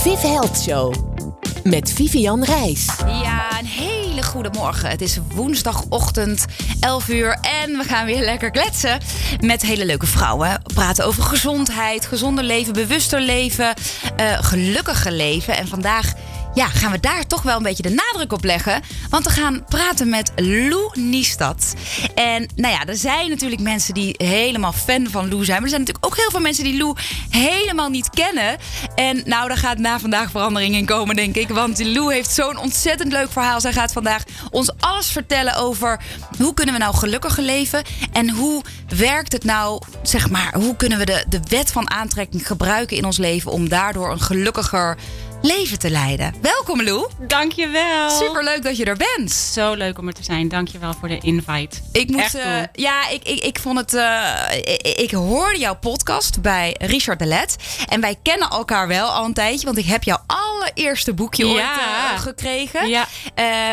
Viv Health Show met Vivian Reis. Ja, een hele goede morgen. Het is woensdagochtend, 11 uur en we gaan weer lekker kletsen met hele leuke vrouwen. We praten over gezondheid, gezonder leven, bewuster leven, uh, gelukkiger leven. En vandaag ja, gaan we daar toch wel een beetje de nadruk op leggen. Want we gaan praten met Lou Niestad. En nou ja, er zijn natuurlijk mensen die helemaal fan van Lou zijn. Maar er zijn natuurlijk ook heel veel mensen die Lou helemaal niet kennen. En nou, daar gaat na vandaag verandering in komen, denk ik. Want Lou heeft zo'n ontzettend leuk verhaal. Zij gaat vandaag ons alles vertellen over hoe kunnen we nou gelukkiger leven. En hoe werkt het nou, zeg maar, hoe kunnen we de, de wet van aantrekking gebruiken in ons leven om daardoor een gelukkiger leven te leiden. Welkom Lou. Dankjewel. Superleuk dat je er bent. Zo leuk om er te zijn. Dankjewel voor de invite. Ik moet, uh, ja, ik, ik, ik vond het. Uh, ik, ik, hoorde jouw podcast bij Richard de Let. En wij kennen elkaar wel al een tijdje, want ik heb jouw allereerste boekje ja. ooit uh, gekregen. Ja.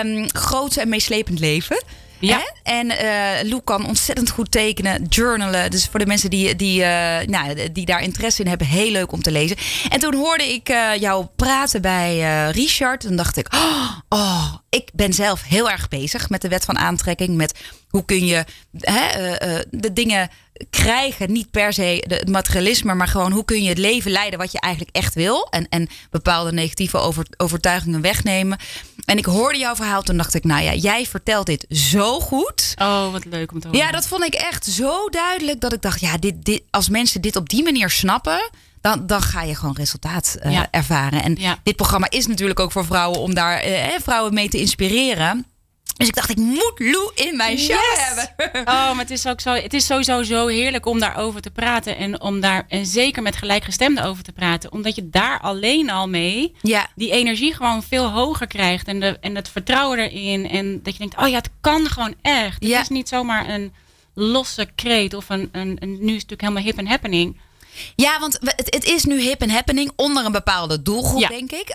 Um, Groots en meeslepend leven. Ja. En uh, Lou kan ontzettend goed tekenen, journalen. Dus voor de mensen die, die, uh, nou, die daar interesse in hebben, heel leuk om te lezen. En toen hoorde ik uh, jou praten bij Richard. En dacht ik, oh, ik ben zelf heel erg bezig met de wet van aantrekking. Met hoe kun je hè, de dingen krijgen, niet per se het materialisme, maar gewoon hoe kun je het leven leiden wat je eigenlijk echt wil. En, en bepaalde negatieve over, overtuigingen wegnemen. En ik hoorde jouw verhaal, toen dacht ik, nou ja, jij vertelt dit zo goed. Oh, wat leuk om te horen. Ja, dat vond ik echt zo duidelijk dat ik dacht, ja, dit, dit, als mensen dit op die manier snappen. Dan, dan ga je gewoon resultaat uh, ja. ervaren. En ja. dit programma is natuurlijk ook voor vrouwen om daar uh, vrouwen mee te inspireren. Dus ik dacht, ik moet Lou in mijn show yes. hebben. Oh, maar het is ook zo. Het is sowieso zo heerlijk om daarover te praten. En om daar en zeker met gelijkgestemden over te praten. Omdat je daar alleen al mee ja. die energie gewoon veel hoger krijgt. En, de, en het vertrouwen erin. En dat je denkt, oh ja, het kan gewoon echt. Het ja. is niet zomaar een losse kreet of een, een, een nu is het natuurlijk helemaal hip en happening. Ja, want het, het, is nu hip en happening onder een bepaalde doelgroep, ja, denk ik.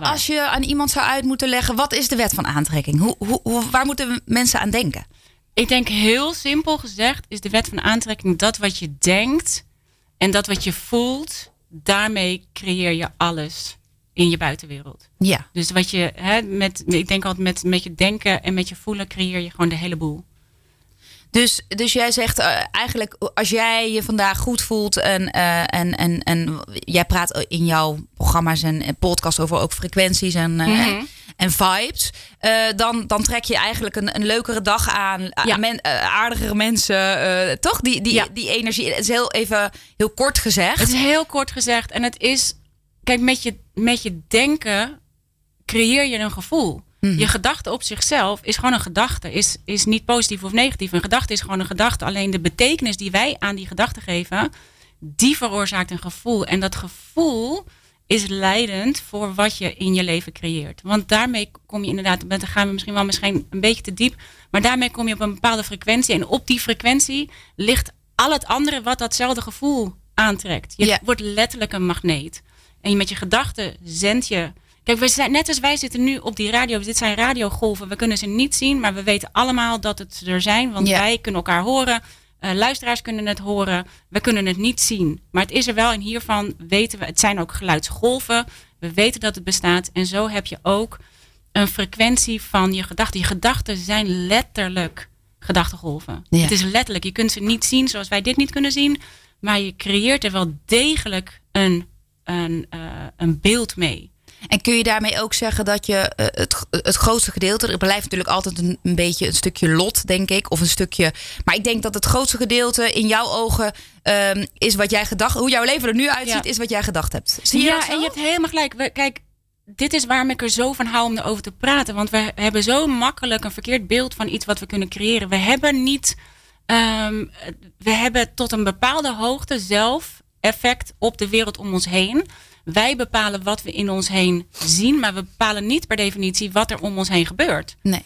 Als je aan iemand zou uit moeten leggen, wat is de wet van aantrekking? Hoe, hoe, waar moeten mensen aan denken? Ik denk heel simpel gezegd is de wet van aantrekking dat wat je denkt en dat wat je voelt, daarmee creëer je alles in je buitenwereld. Ja. Dus wat je, hè, met, ik denk altijd met, met je denken en met je voelen creëer je gewoon de hele boel. Dus, dus jij zegt uh, eigenlijk, als jij je vandaag goed voelt en, uh, en, en, en jij praat in jouw programma's en, podcasts over ook frequenties en, mm -hmm. en vibes, dan, dan trek je eigenlijk een, een leukere dag aan, ja. men, aardigere mensen, toch? Die, die, ja. die energie. Het is heel even heel kort gezegd. Het is heel kort gezegd en het is, kijk, met je, met je denken creëer je een gevoel. Mm-hmm. Je gedachte op zichzelf is gewoon een gedachte. Is, is niet positief of negatief. Een gedachte is gewoon een gedachte. Alleen de betekenis die wij aan die gedachte geven, die veroorzaakt een gevoel. En dat gevoel is leidend voor wat je in je leven creëert. Want daarmee kom je inderdaad, dan gaan we misschien wel misschien een beetje te diep, maar daarmee kom je op een bepaalde frequentie. En op die frequentie ligt al het andere wat datzelfde gevoel aantrekt. Je yeah. wordt letterlijk een magneet. En met je gedachten zend je Kijk, we zijn, net als wij zitten nu op die radio. Dit zijn radiogolven. We kunnen ze niet zien, maar we weten allemaal dat het er zijn. Want ja. wij kunnen elkaar horen. Uh, luisteraars kunnen het horen. We kunnen het niet zien. Maar het is er wel. En hiervan weten we, het zijn ook geluidsgolven. We weten dat het bestaat. En zo heb je ook een frequentie van je gedachten. Je gedachten zijn letterlijk gedachtegolven. Ja. Het is letterlijk. Je kunt ze niet zien zoals wij dit niet kunnen zien. Maar je creëert er wel degelijk een, een, uh, een beeld mee. En kun je daarmee ook zeggen dat je uh, het, het grootste gedeelte, er blijft natuurlijk altijd een, een, beetje een stukje lot, denk ik, of een stukje. Maar ik denk dat het grootste gedeelte in jouw ogen um, is wat jij gedacht, hoe jouw leven er nu uitziet, ja. is wat jij gedacht hebt. Zie je ja, dat en je hebt helemaal gelijk. Kijk, dit is waarom ik er zo van hou om erover te praten. Want we hebben zo makkelijk een verkeerd beeld van iets wat we kunnen creëren. We hebben niet. Um, we hebben tot een bepaalde hoogte zelf effect op de wereld om ons heen. Wij bepalen wat we in ons heen zien, maar we bepalen niet per definitie wat er om ons heen gebeurt. Nee.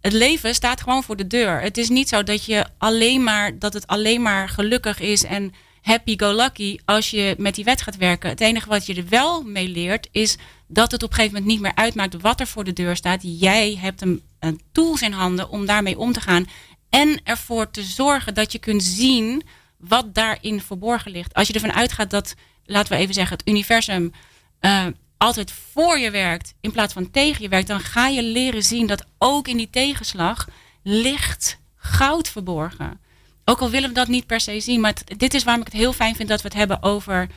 Het leven staat gewoon voor de deur. Het is niet zo dat, je alleen maar, dat het alleen maar gelukkig is en happy go lucky als je met die wet gaat werken. Het enige wat je er wel mee leert is dat het op een gegeven moment niet meer uitmaakt wat er voor de deur staat. Jij hebt een, een tools in handen om daarmee om te gaan en ervoor te zorgen dat je kunt zien wat daarin verborgen ligt. Als je ervan uitgaat dat laten we even zeggen, het universum uh, altijd voor je werkt in plaats van tegen je werkt, dan ga je leren zien dat ook in die tegenslag ligt goud verborgen. Ook al willen we dat niet per se zien, maar dit is waarom ik het heel fijn vind dat we het hebben over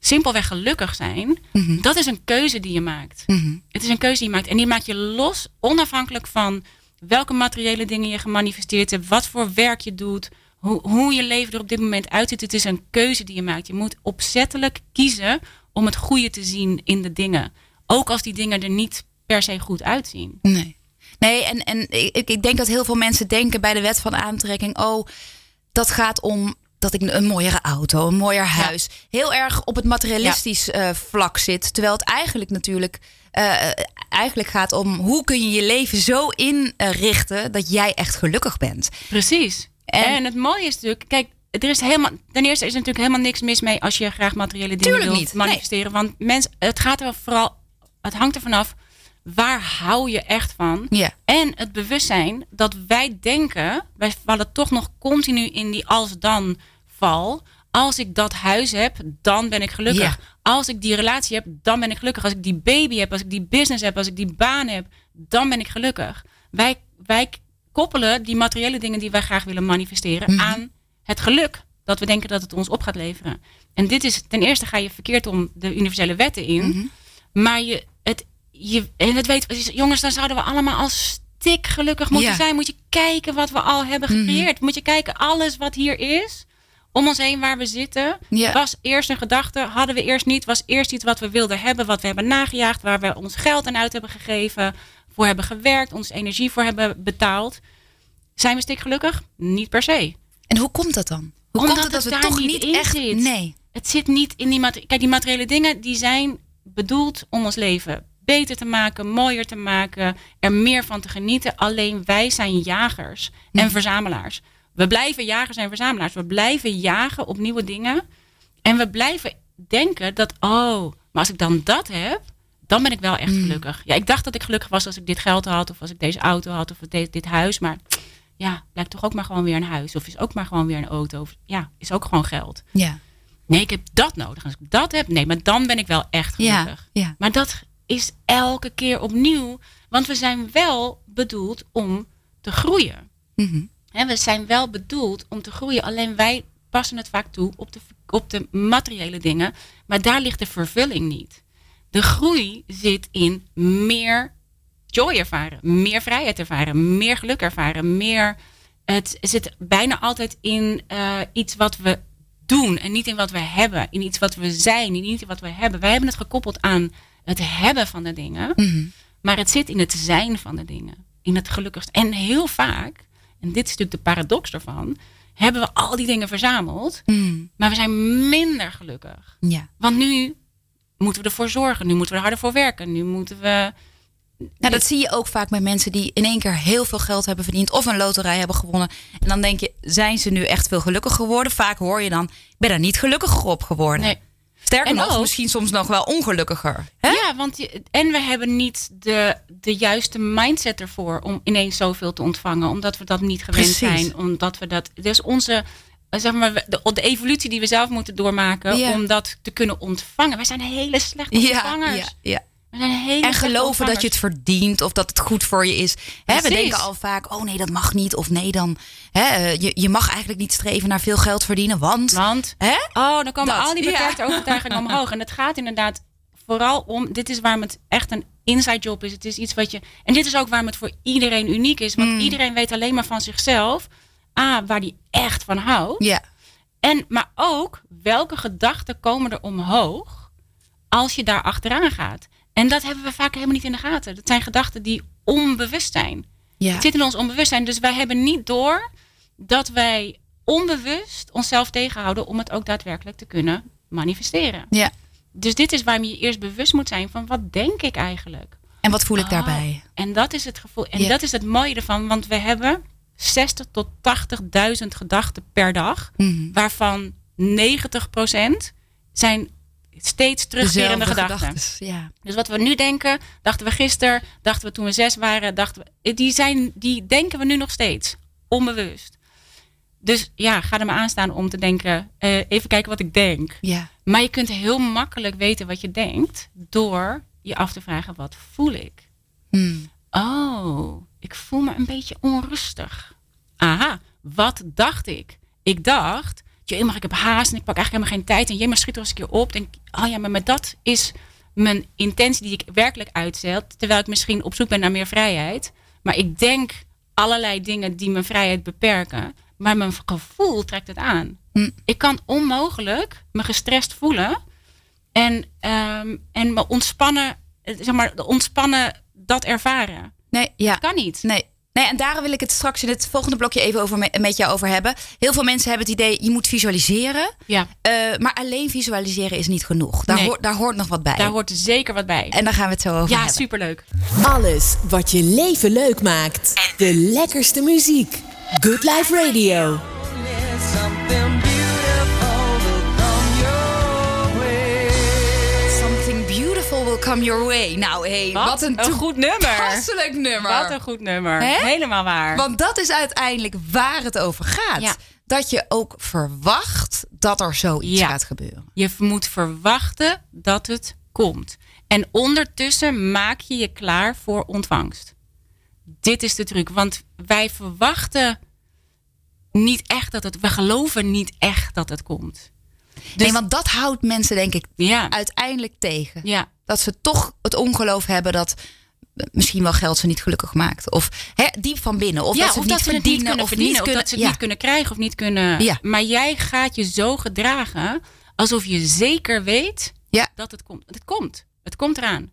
simpelweg gelukkig zijn. Mhm. Dat is een keuze die je maakt. Mhm. Het is een keuze die je maakt en die maak je los, onafhankelijk van welke materiële dingen je gemanifesteerd hebt, wat voor werk je doet, hoe, hoe je leven er op dit moment uitziet. Het is een keuze die je maakt. Je moet opzettelijk kiezen om het goede te zien in de dingen. Ook als die dingen er niet per se goed uitzien. Nee. Nee, en, en ik, ik denk dat heel veel mensen denken bij de wet van aantrekking: oh, dat gaat om dat ik een mooiere auto, een mooier huis. Heel erg op het materialistisch eh, vlak zit. Terwijl het eigenlijk natuurlijk uh, eigenlijk gaat om hoe kun je je leven zo inrichten dat jij echt gelukkig bent. Precies. En, en het mooie is natuurlijk, kijk, er is helemaal, ten eerste is er natuurlijk helemaal niks mis mee als je graag materiële dingen wilt niet. manifesteren. Want mens, het gaat er vooral, het hangt er vanaf waar hou je echt van? En het bewustzijn dat wij denken, wij vallen toch nog continu in die als-dan val. Als ik dat huis heb, dan ben ik gelukkig. Als ik die relatie heb, dan ben ik gelukkig. Als ik die baby heb, als ik die business heb, als ik die baan heb, dan ben ik gelukkig. Wij, wij koppelen die materiële dingen die wij graag willen manifesteren mhm. aan het geluk dat we denken dat het ons op gaat leveren. En dit is ten eerste ga je verkeerd om de universele wetten in. Mhm. Maar je, het, je, en het weet, jongens, dan zouden we allemaal als stik gelukkig moeten zijn. Moet je kijken wat we al hebben mhm. gecreëerd. Moet je kijken, alles wat hier is, om ons heen waar we zitten, was eerst een gedachte, hadden we eerst niet, was eerst iets wat we wilden hebben, wat we hebben nagejaagd, waar we ons geld aan uit hebben gegeven, voor hebben gewerkt, onze energie voor hebben betaald. Zijn we stik gelukkig? Niet per se. En hoe komt dat dan? Hoe komt het dat het, toch niet echt zit? Nee. Het zit niet in die materiële. Kijk, die materiële dingen die zijn bedoeld om ons leven beter te maken, mooier te maken, er meer van te genieten. Alleen wij zijn jagers en hm. verzamelaars. We blijven jagers en verzamelaars. We blijven jagen op nieuwe dingen. En we blijven denken dat, oh, maar als ik dan dat heb, dan ben ik wel echt hm. gelukkig. Ja, ik dacht dat ik gelukkig was als ik dit geld had, of als ik deze auto had, of dit, dit huis. Maar ja, lijkt toch ook maar gewoon weer een huis. Of is ook maar gewoon weer een auto. Of, ja, is ook gewoon geld. Ja. Nee, ik heb dat nodig. Als ik dat heb, nee, maar dan ben ik wel echt gelukkig. Ja, ja. Maar dat is elke keer opnieuw. Want we zijn wel bedoeld om te groeien. Mm we zijn wel bedoeld om te groeien. Alleen wij passen het vaak toe op de, op de materiële dingen. Maar daar ligt de vervulling niet. De groei zit in meer joy ervaren, meer vrijheid ervaren, meer geluk ervaren, meer. Het zit bijna altijd in uh, iets wat we doen en niet in wat we hebben, in iets wat we zijn, in iets wat we hebben. Wij hebben het gekoppeld aan het hebben van de dingen, mhm. maar het zit in het zijn van de dingen, in het gelukkigste. En heel vaak, en dit is natuurlijk de paradox ervan, hebben we al die dingen verzameld, mhm. maar we zijn minder gelukkig. Ja. Want nu moeten we ervoor zorgen, nu moeten we er harder voor werken, nu moeten we nou, dat zie je ook vaak bij mensen die in één keer heel veel geld hebben verdiend of een loterij hebben gewonnen. En dan denk je, zijn ze nu echt veel gelukkiger geworden? Vaak hoor je dan, ik ben er niet gelukkiger op geworden. Nee. Sterker nog, misschien soms nog wel ongelukkiger. Hè? Ja, want je, en we hebben niet de, de juiste mindset ervoor om ineens zoveel te ontvangen. Omdat we dat niet gewend zijn. Omdat we dat. Dus onze. Zeg maar, de, de evolutie die we zelf moeten doormaken om dat te kunnen ontvangen. Wij zijn hele slechte ontvangers. Ja, ja, ja en geloven dat je het verdient of dat het goed voor je is. we denken al vaak, oh nee, dat mag niet. Of nee, dan, eh, je, je mag eigenlijk niet streven naar veel geld verdienen, want... Want? Oh, dan komen al die beperkte overtuigingen omhoog. En het gaat inderdaad vooral om, dit is waarom het echt een inside job is. Het is iets wat je, en dit is ook waarom het voor iedereen uniek is. Want hmm. iedereen weet alleen maar van zichzelf, ah, waar die echt van houdt. Ja. En, maar ook, welke gedachten komen er omhoog als je daar achteraan gaat? En dat hebben we vaak helemaal niet in de gaten. Dat zijn gedachten die onbewust zijn. Ja. Het zit in ons onbewustzijn. Dus wij hebben niet door dat wij onbewust onszelf tegenhouden om het ook daadwerkelijk te kunnen manifesteren. Ja. Dus dit is waarom je eerst bewust moet zijn van wat denk ik eigenlijk? En wat voel ik daarbij? Oh, en dat is het gevoel. En dat is het mooie ervan, want we hebben 60 tot 80.000 gedachten per dag, mm waarvan 90% zijn steeds terugkerende gedachten. Ja. Dus wat we nu denken, dachten we gisteren, dachten we toen we zes waren, dachten we, die, zijn, die denken we nu nog steeds, onbewust. Dus ja, ga er maar aan staan om te denken, eh, even kijken wat ik denk. Ja. Maar je kunt heel makkelijk weten wat je denkt door je af te vragen, wat voel ik? Hmm. Oh, ik voel me een beetje onrustig. Aha, wat dacht ik? Ik dacht, je maar ik heb haast en ik pak eigenlijk helemaal geen tijd. En jij maar schiet er eens een keer op. Denk, oh ja, maar, maar dat is mijn intentie die ik werkelijk uitzet. Terwijl ik misschien op zoek ben naar meer vrijheid. Maar ik denk allerlei dingen die mijn vrijheid beperken. Maar mijn gevoel trekt het aan. Hm. Ik kan onmogelijk me gestrest voelen. En, ehm, en me ontspannen, eh, zeg maar, ontspannen dat ervaren. Nee, ja. Dat kan niet. Nee. Nee, en daar wil ik het straks in het volgende blokje even over met, met jou over hebben. Heel veel mensen hebben het idee, je moet visualiseren. Ja. Uh, maar alleen visualiseren is niet genoeg. Daar, Nee. hoort, daar hoort nog wat bij. Daar hoort zeker wat bij. En daar gaan we het zo over ja, hebben. superleuk. Alles wat je leven leuk maakt. De lekkerste muziek. Good Life Radio. Come your way. Nou, hé, hey, wat, een, goed nummer. toepasselijk nummer. Wat een goed nummer. Helemaal waar. Want dat is uiteindelijk waar het over gaat. Ja. Dat je ook verwacht dat er zoiets Ja. gaat gebeuren. Je moet verwachten dat het komt. En ondertussen maak je je klaar voor ontvangst. Dit is de truc. Want wij verwachten niet echt dat het... We geloven niet echt dat het komt. Nee, want dat houdt mensen denk ik Ja. uiteindelijk tegen. Ja. Dat ze toch het ongeloof hebben dat misschien wel geld ze niet gelukkig maakt. Of hè, diep van binnen. Of ja, dat ze of het dat niet ze het verdienen. niet of verdienen. niet Of kunnen, dat ze het ja. niet kunnen krijgen of niet kunnen... Ja. Maar jij gaat je zo gedragen alsof je zeker weet dat het komt. Het komt. Het komt eraan.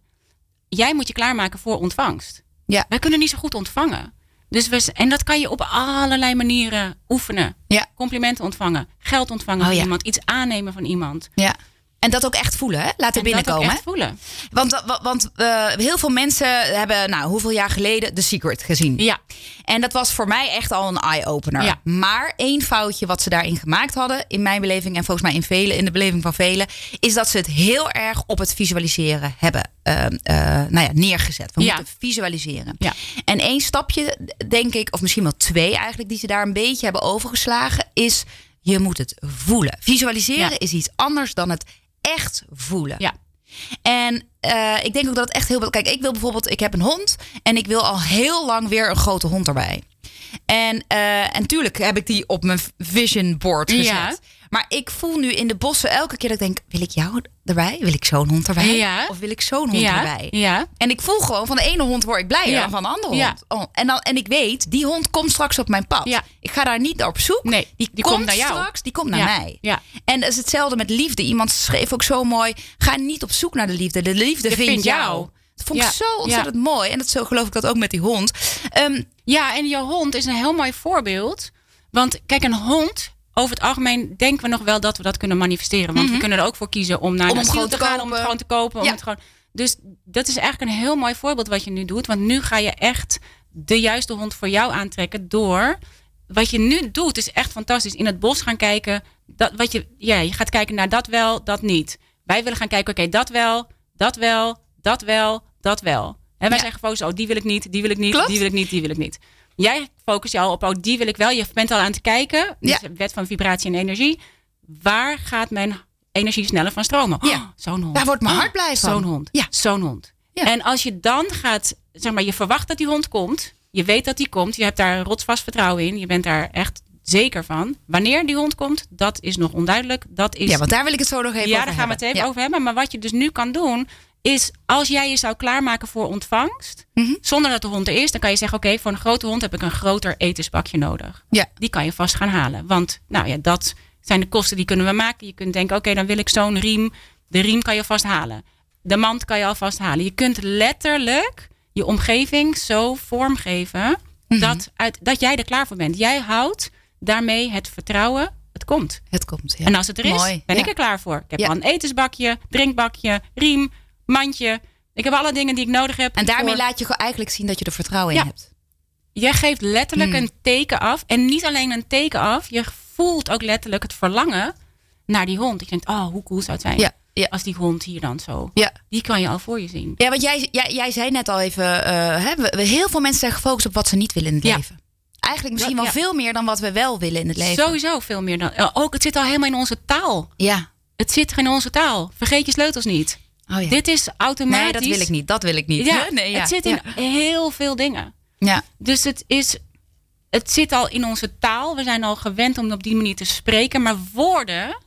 Jij moet je klaarmaken voor ontvangst. Ja. Wij kunnen niet zo goed ontvangen. Dus we, en dat kan je op allerlei manieren oefenen. Ja. Complimenten ontvangen, geld ontvangen Oh, van ja. iemand, iets aannemen van iemand. ja. En dat ook echt voelen, hè? laten En dat binnenkomen. ook echt voelen. Want, wa- want eh, heel veel mensen hebben, nou, hoeveel jaar geleden The Secret gezien. Ja, En dat was voor mij echt al een eye-opener. Ja. Maar één foutje wat ze daarin gemaakt hadden, in mijn beleving en volgens mij in velen, in de beleving van velen, is dat ze het heel erg op het visualiseren hebben eh, eh, nou ja, neergezet. We Ja. moeten visualiseren. Ja. En één stapje, denk ik, of misschien wel twee eigenlijk, die ze daar een beetje hebben overgeslagen, is je moet het voelen. Visualiseren Ja. is iets anders dan het echt voelen. ja. En eh, ik denk ook dat het echt heel veel. Kijk, ik wil bijvoorbeeld, ik heb een hond en ik wil al heel lang weer een grote hond erbij. En, eh en tuurlijk heb ik die op mijn vision board gezet. Ja. Maar ik voel nu in de bossen elke keer dat ik denk: wil ik jou erbij? Wil ik zo'n hond erbij? Ja. Of wil ik zo'n hond ja. erbij? Ja. En ik voel gewoon van de ene hond word ik blijer dan van de andere hond. Oh, en, dan, en ik weet, die hond komt straks op mijn pad. Ik ga daar niet naar op zoek. Nee, die, die komt, komt naar jou. straks, die komt naar mij. Ja. En dat is hetzelfde met liefde. Iemand schreef ook zo mooi: ga niet op zoek naar de liefde. De liefde De vindt vindt jou. jou. Dat vond ik Ja. zo ontzettend mooi. En dat zo geloof ik dat ook met die hond. Ehm, Ja, en je hond is een heel mooi voorbeeld. Want kijk, een hond, over het algemeen denken we nog wel dat we dat kunnen manifesteren. Want we kunnen er ook voor kiezen om naar Mhm. Om een te te gaan, om het gewoon te kopen. Om het gewoon, dus dat is eigenlijk een heel mooi voorbeeld wat je nu doet. Want nu ga je echt de juiste hond voor jou aantrekken door... Wat je nu doet is echt fantastisch. In het bos gaan kijken. Dat, wat je, ja, je gaat kijken naar dat wel, dat niet. Wij willen gaan kijken, oké, dat wel, dat wel, dat wel, dat wel. En wij Ja. zijn gefocust, oh, die wil ik niet, die wil ik niet, Klopt. die wil ik niet, die wil ik niet. Jij focust je al op, oh, die wil ik wel. Je bent al aan het kijken. Dus Ja. wet van vibratie en energie. Waar gaat mijn energie sneller van stromen? Ja. Oh, zo'n hond. Daar wordt mijn Oh, hart blij van. Zo'n hond. Ja. Zo'n hond. Ja. En als je dan gaat, zeg maar, je verwacht dat die hond komt. Je weet dat die komt. Je hebt daar rotsvast vertrouwen in. Je bent daar echt zeker van. Wanneer die hond komt, dat is nog onduidelijk. Dat is ja, want daar wil ik het zo nog even ja, over daar gaan we het hebben. even Ja. over hebben. Maar wat je dus nu kan doen, is als jij je zou klaarmaken voor ontvangst, Mhm. zonder dat de hond er is, dan kan je zeggen: Oké, voor een grote hond heb ik een groter etensbakje nodig. Ja. Die kan je vast gaan halen. Want nou ja, dat zijn de kosten die kunnen we maken. Je kunt denken: Oké, dan wil ik zo'n riem. De riem kan je vast halen. De mand kan je alvast halen. Je kunt letterlijk je omgeving zo vormgeven Mhm. dat, uit, dat jij er klaar voor bent. Jij houdt daarmee het vertrouwen, het komt. Het komt. Ja. En als het er is, Mooi, ben ja. ik er klaar voor. Ik heb Ja. al een etensbakje, drinkbakje, riem, mandje. Ik heb alle dingen die ik nodig heb. En daarmee voor- laat je gewoon eigenlijk zien dat je er vertrouwen in Ja. hebt. Je geeft letterlijk Hmm. een teken af. En niet alleen een teken af. Je voelt ook letterlijk het verlangen naar die hond. Je denkt, oh, hoe cool zou het zijn Ja, ja. als die hond hier dan zo... Ja. Die kan je al voor je zien. Ja, want jij, jij, jij zei net al even, eh, hè, we, heel veel mensen zijn gefocust op wat ze niet willen in het Ja. leven. Eigenlijk misschien wel ja. veel meer dan wat we wel willen in het leven. Sowieso veel meer dan. eh, Ook, het zit al helemaal in onze taal. Ja. Het zit in onze taal. Vergeet je sleutels niet. Oh ja. Dit is automatisch. nee, dat wil ik niet. Dat wil ik niet. Ja, nee, ja. het zit in heel veel dingen. Ja. Dus het is. Het zit al in onze taal. We zijn al gewend om op die manier te spreken. Maar woorden,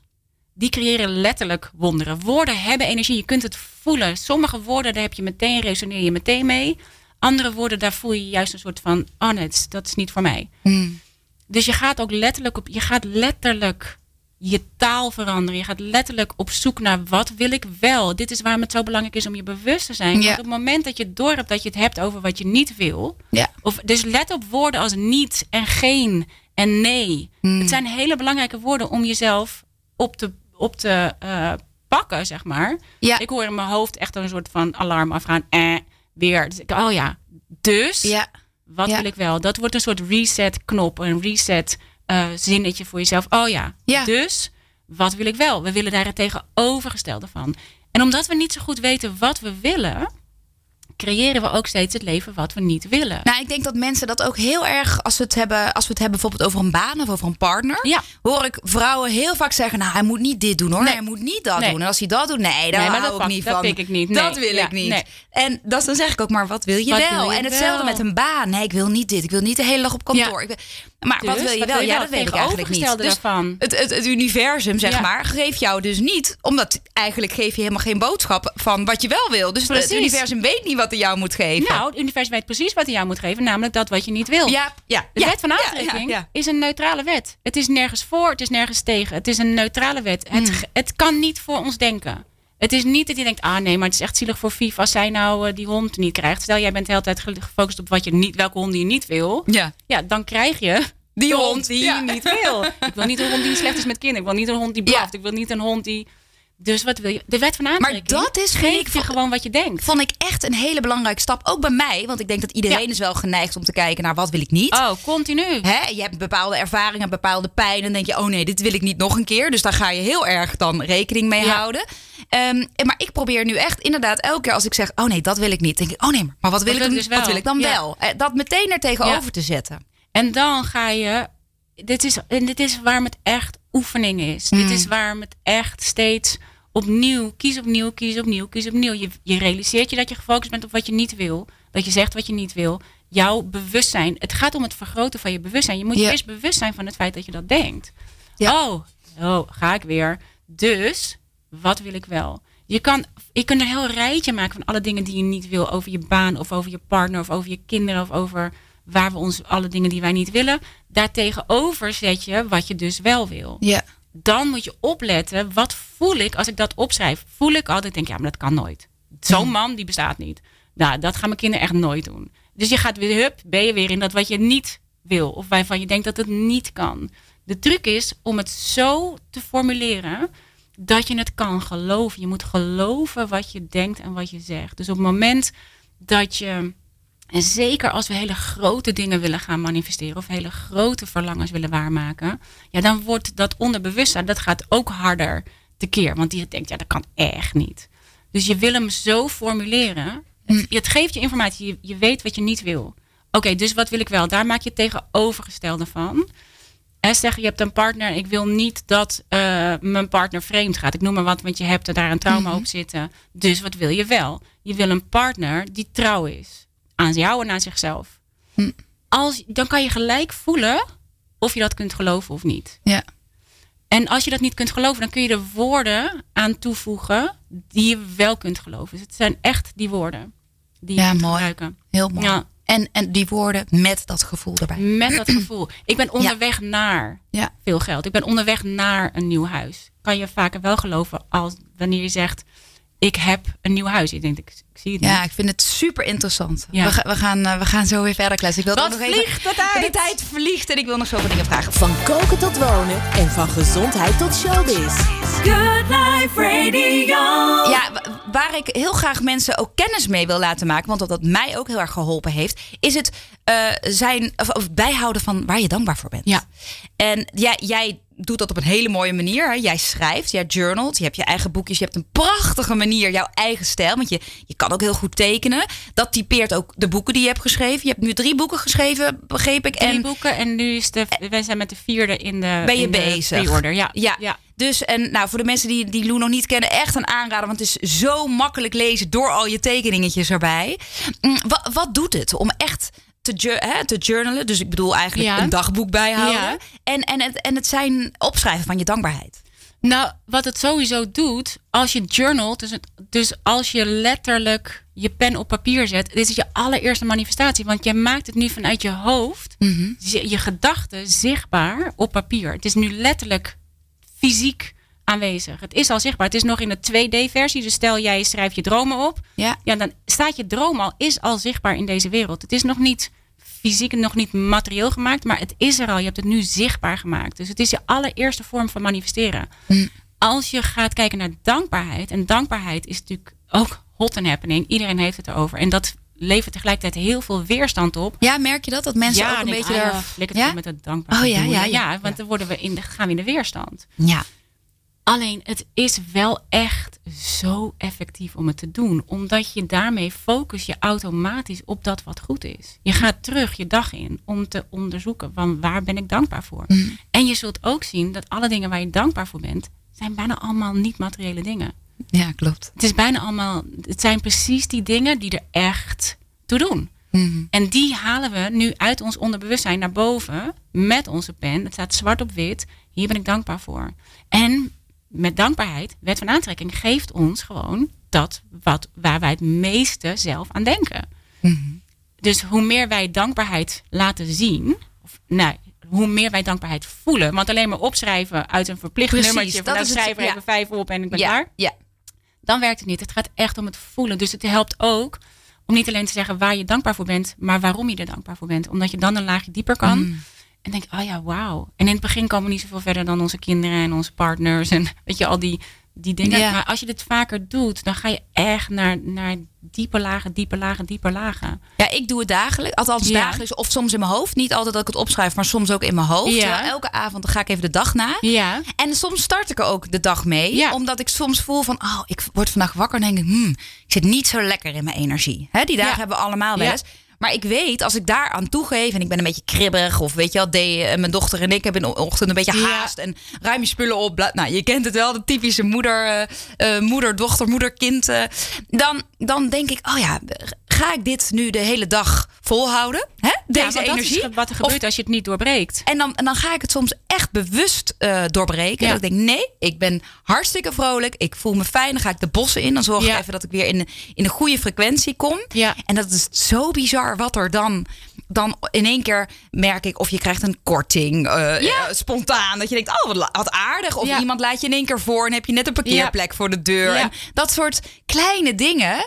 die creëren letterlijk wonderen. Woorden hebben energie. Je kunt het voelen. Sommige woorden, daar heb je meteen, resoneer je meteen mee. Andere woorden, daar voel je juist een soort van, oh nee, dat is- niet voor mij. Hmm. Dus je gaat ook letterlijk op, je gaat letterlijk je taal veranderen. Je gaat letterlijk op zoek naar wat wil ik wel. Dit is waarom het zo belangrijk is om je bewust te zijn. Ja. Op het moment dat je door hebt dat je het hebt over wat je niet wil. Ja. Of, dus let op woorden als niet en geen en nee. Hmm. Het zijn hele belangrijke woorden om jezelf op te, op te eh, pakken, zeg maar. Ja. Ik hoor in mijn hoofd echt een soort van alarm afgaan. Eh, weer. Dus ik, oh ja. Dus Ja. wat wil ik wel? Dat wordt een soort reset knop, een reset eh, zinnetje voor jezelf. Oh ja, Ja. dus wat wil ik wel? We willen daar het tegenovergestelde van. En omdat we niet zo goed weten wat we willen, creëren we ook steeds het leven wat we niet willen. Nou, ik denk dat mensen dat ook heel erg, als we het hebben, als we het hebben bijvoorbeeld over een baan of over een partner, Ja. hoor ik vrouwen heel vaak zeggen: Nou, hij moet niet dit doen hoor, Nee. hij moet niet dat Nee. doen. En als hij dat doet, nee, daar Nee, hou dat ik pak- niet dat van. ik niet. Dat wil Ja, ik niet. nee. En dat, dan zeg ik ook maar: wat wil je Wat wel? wil je en hetzelfde wel? met een baan. Nee, ik wil niet dit. Ik wil niet de hele dag op kantoor. Ja. Ik wil- maar wat Dus, wil je wat wel? wil je ja, dat weet ik eigenlijk niet. Dus daarvan. het, het, het universum, zeg Ja. maar, geeft jou dus niet, omdat eigenlijk geef je helemaal geen boodschap van wat je wel wil. Dus het universum weet niet wat hij jou moet geven. Nou, het universum weet precies wat hij jou moet geven, namelijk dat wat je niet wil. ja, ja, De ja, wet van aantrekking ja, is een neutrale wet. Het is nergens voor, het is nergens tegen. Het is een neutrale wet. Hmm. Het, ge- het kan niet voor ons denken. Het is niet dat je denkt, ah nee, maar het is echt zielig voor Vief als zij nou eh, die hond niet krijgt. Stel, jij bent de hele tijd ge- gefocust op wat je niet, welke hond je niet wil. Ja. Ja, dan krijg je Die hond, die ja. je niet wil. Ik wil niet een hond die slecht is met kinderen. Ik wil niet een hond die blaft. Ik wil niet een hond die... Dus wat wil je? De wet van aantrekking. dat is, vind ik, gewoon wat je denkt. Vond ik echt een hele belangrijke stap. Ook bij mij. Want ik denk dat iedereen Ja. is wel geneigd om te kijken naar wat wil ik niet. Oh, continu. Hè, je hebt bepaalde ervaringen, bepaalde pijn. En dan denk je, oh nee, dit wil ik niet nog een keer. Dus daar ga je heel erg dan rekening mee Ja. houden. Ehm, maar ik probeer nu echt inderdaad elke keer als ik zeg, oh nee, dat wil ik niet. denk ik, oh nee, maar- maar wat wil, ik, wil dan, ik dus wat wil wel? ik dan Ja. wel? Eh, Dat meteen er tegenover te zetten. En dan ga je. Dit is, en dit is waarom het echt oefening is. Dit Mm. is waarom het echt steeds opnieuw, kies opnieuw, kies opnieuw, kies opnieuw. Je, je realiseert je dat je gefocust bent op wat je niet wil. Dat je zegt wat je niet wil. Jouw bewustzijn. Het gaat om het vergroten van je bewustzijn. Je moet je eerst bewust zijn van het feit dat je dat denkt. Ja. Oh, oh, ga ik weer. Dus, wat wil ik wel? Je kan, je kunt een heel rijtje maken van alle dingen die je niet wil. Over je baan of over je partner of over je kinderen of over waar we ons alle dingen die wij niet willen. Daartegenover zet je wat je dus wel wil. Ja. Dan moet je opletten, wat voel ik als ik dat opschrijf? Voel ik altijd, denk ja, maar dat kan nooit. Zo'n man, die bestaat niet. Nou, dat gaan mijn kinderen echt nooit doen. Dus je gaat weer, hup, ben je weer in dat wat je niet wil. Of waarvan je denkt dat het niet kan. De truc is om het zo te formuleren dat je het kan geloven. Je moet geloven wat je denkt en wat je zegt. Dus op het moment dat je, en zeker als we hele grote dingen willen gaan manifesteren of hele grote verlangens willen waarmaken, ja, dan wordt dat onderbewustzijn, dat gaat ook harder tekeer. Want die denkt, ja, dat kan echt niet. Dus je wil hem zo formuleren. Het, het geeft je informatie, je, je weet wat je niet wil. Oké, dus wat wil ik wel? Daar maak je het tegenovergestelde van. En zeg je hebt een partner, ik wil niet dat eh, mijn partner vreemd gaat. Ik noem maar wat, want je hebt er daar een trauma op zitten. Dus wat wil je wel? Je wil een partner die trouw is. Aan jou en aan zichzelf. Als, dan kan je gelijk voelen of je dat kunt geloven of niet. Ja. En als je dat niet kunt geloven, dan kun je er woorden aan toevoegen die je wel kunt geloven. Dus het zijn echt die woorden die je Ja, mooi. gebruiken. Heel mooi. Ja. En, en die woorden met dat gevoel erbij. Met dat gevoel. Ik ben onderweg naar Ja. veel geld. Ik ben onderweg naar een nieuw huis. Kan je vaker wel geloven als wanneer je zegt: Ik heb een nieuw huis. Ik denk, ik, ik zie het Ja, niet. ik vind het super interessant. Ja. We, we, gaan, eh, we gaan zo weer verder kletsen. Ik wil Wat nog even, de tijd? De tijd vliegt en ik wil nog zoveel dingen vragen. Van koken tot wonen en van gezondheid tot showbiz. Good Life Radio. Ja, wa- waar ik heel graag mensen ook kennis mee wil laten maken, want wat dat mij ook heel erg geholpen heeft, is het eh, zijn of, of bijhouden van waar je dankbaar voor bent. Ja. En ja, jij doet dat op een hele mooie manier. Hè? Jij schrijft, jij journalt, je hebt je eigen boekjes. Je hebt een prachtige manier, jouw eigen stijl. Want je, je kan ook heel goed tekenen. Dat typeert ook de boeken die je hebt geschreven. Je hebt nu drie boeken geschreven, begreep ik. Drie en boeken en nu is de, wij zijn met de vierde in de ben je bezig? pre-order. Ja. ja. ja. Dus en nou, voor de mensen die, die Lou nog niet kennen, echt een aanrader. Want het is zo makkelijk lezen door al je tekeningetjes erbij. Mm, Wat, wat doet het om echt te, jour- hè, te journalen? Dus ik bedoel eigenlijk Ja. een dagboek bijhouden. Ja. En, en, het, en het zijn opschrijven van je dankbaarheid. Nou, wat het sowieso doet, als je journalt, dus, dus als je letterlijk je pen op papier zet, dit is je allereerste manifestatie. Want je maakt het nu vanuit je hoofd, je, je gedachten zichtbaar op papier. Het is nu letterlijk fysiek aanwezig. Het is al zichtbaar. Het is nog in de 2D-versie. Dus stel jij schrijft je dromen op. Ja. Ja, dan staat je droom al, is al zichtbaar in deze wereld. Het is nog niet fysiek nog niet materieel gemaakt, maar het is er al. Je hebt het nu zichtbaar gemaakt. Dus het is je allereerste vorm van manifesteren. Als je gaat kijken naar dankbaarheid, en dankbaarheid is natuurlijk ook hot and happening. Iedereen heeft het erover. En dat levert tegelijkertijd heel veel weerstand op. Ja, merk je dat? Dat mensen ook een denk, beetje ah, daar... ja, het met het dankbaarheid. Oh, ja, ja. ja, want dan worden we in de, gaan we in de weerstand. Ja. Alleen het is wel echt zo effectief om het te doen. Omdat je daarmee focus je automatisch op dat wat goed is. Je gaat terug je dag in om te onderzoeken van waar ben ik dankbaar voor. En je zult ook zien dat alle dingen waar je dankbaar voor bent, zijn bijna allemaal niet materiële dingen. ja, klopt. Het is bijna allemaal, het zijn precies die dingen die er echt toe doen. En die halen we nu uit ons onderbewustzijn naar boven met onze pen. Het staat zwart op wit. Hier ben ik dankbaar voor. En met dankbaarheid, wet van aantrekking, geeft ons gewoon dat wat, waar wij het meeste zelf aan denken. Dus hoe meer wij dankbaarheid laten zien, of nou, hoe meer wij dankbaarheid voelen. Want alleen maar opschrijven uit een verplicht Precies, nummertje. Van dat nou, schrijf er ja. even vijf op en ik ben Ja, klaar ja. dan werkt het niet. Het gaat echt om het voelen. Dus het helpt ook om niet alleen te zeggen waar je dankbaar voor bent, maar waarom je er dankbaar voor bent. Omdat je dan een laagje dieper kan. Mm. En denk, oh ja, wauw. En in het begin komen we niet zoveel verder dan onze kinderen en onze partners. En weet je, al die, die dingen. Ja. Maar als je dit vaker doet, dan ga je echt naar, naar diepe lagen, diepe lagen, diepe lagen. Ja, ik doe het dagelijks. Althans Ja. dagelijks. Of soms in mijn hoofd. Niet altijd dat ik het opschrijf, maar soms ook in mijn hoofd. Ja. Elke avond dan ga ik even de dag na. Ja. En soms start ik er ook de dag mee. Ja. Omdat ik soms voel van, oh, ik word vandaag wakker en denk ik, hmm, ik zit niet zo lekker in mijn energie. Hè, die dagen hebben we allemaal wel Ja. eens. Maar ik weet, als ik daar aan toegeef en ik ben een beetje kribbig, of weet je wel, de, eh, mijn dochter en ik hebben in de ochtend een beetje Ja. haast en ruim je spullen op. bla- Nou, je kent het wel, de typische moeder, eh, eh, moeder, dochter, moeder, kind. dan, dan denk ik, oh ja, ga ik dit nu de hele dag volhouden? Hè? Deze Ja, energie? Dat is wat er Of- gebeurt als je het niet doorbreekt. en dan, en dan ga ik het soms echt bewust eh, doorbreken. Ja. Dat ik denk, nee, ik ben hartstikke vrolijk. Ik voel me fijn. Dan ga ik de bossen in. Dan zorg ik even dat ik weer in, de- in een goede frequentie kom. Ja. En dat is zo bizar wat er dan... Dan in één keer merk ik of je krijgt een korting. eh, Ja. eh, spontaan. Dat je denkt, oh wat, wat aardig. Of Ja. iemand laat je in één keer voor. En heb je net een parkeerplek voor de deur. En dat soort kleine dingen...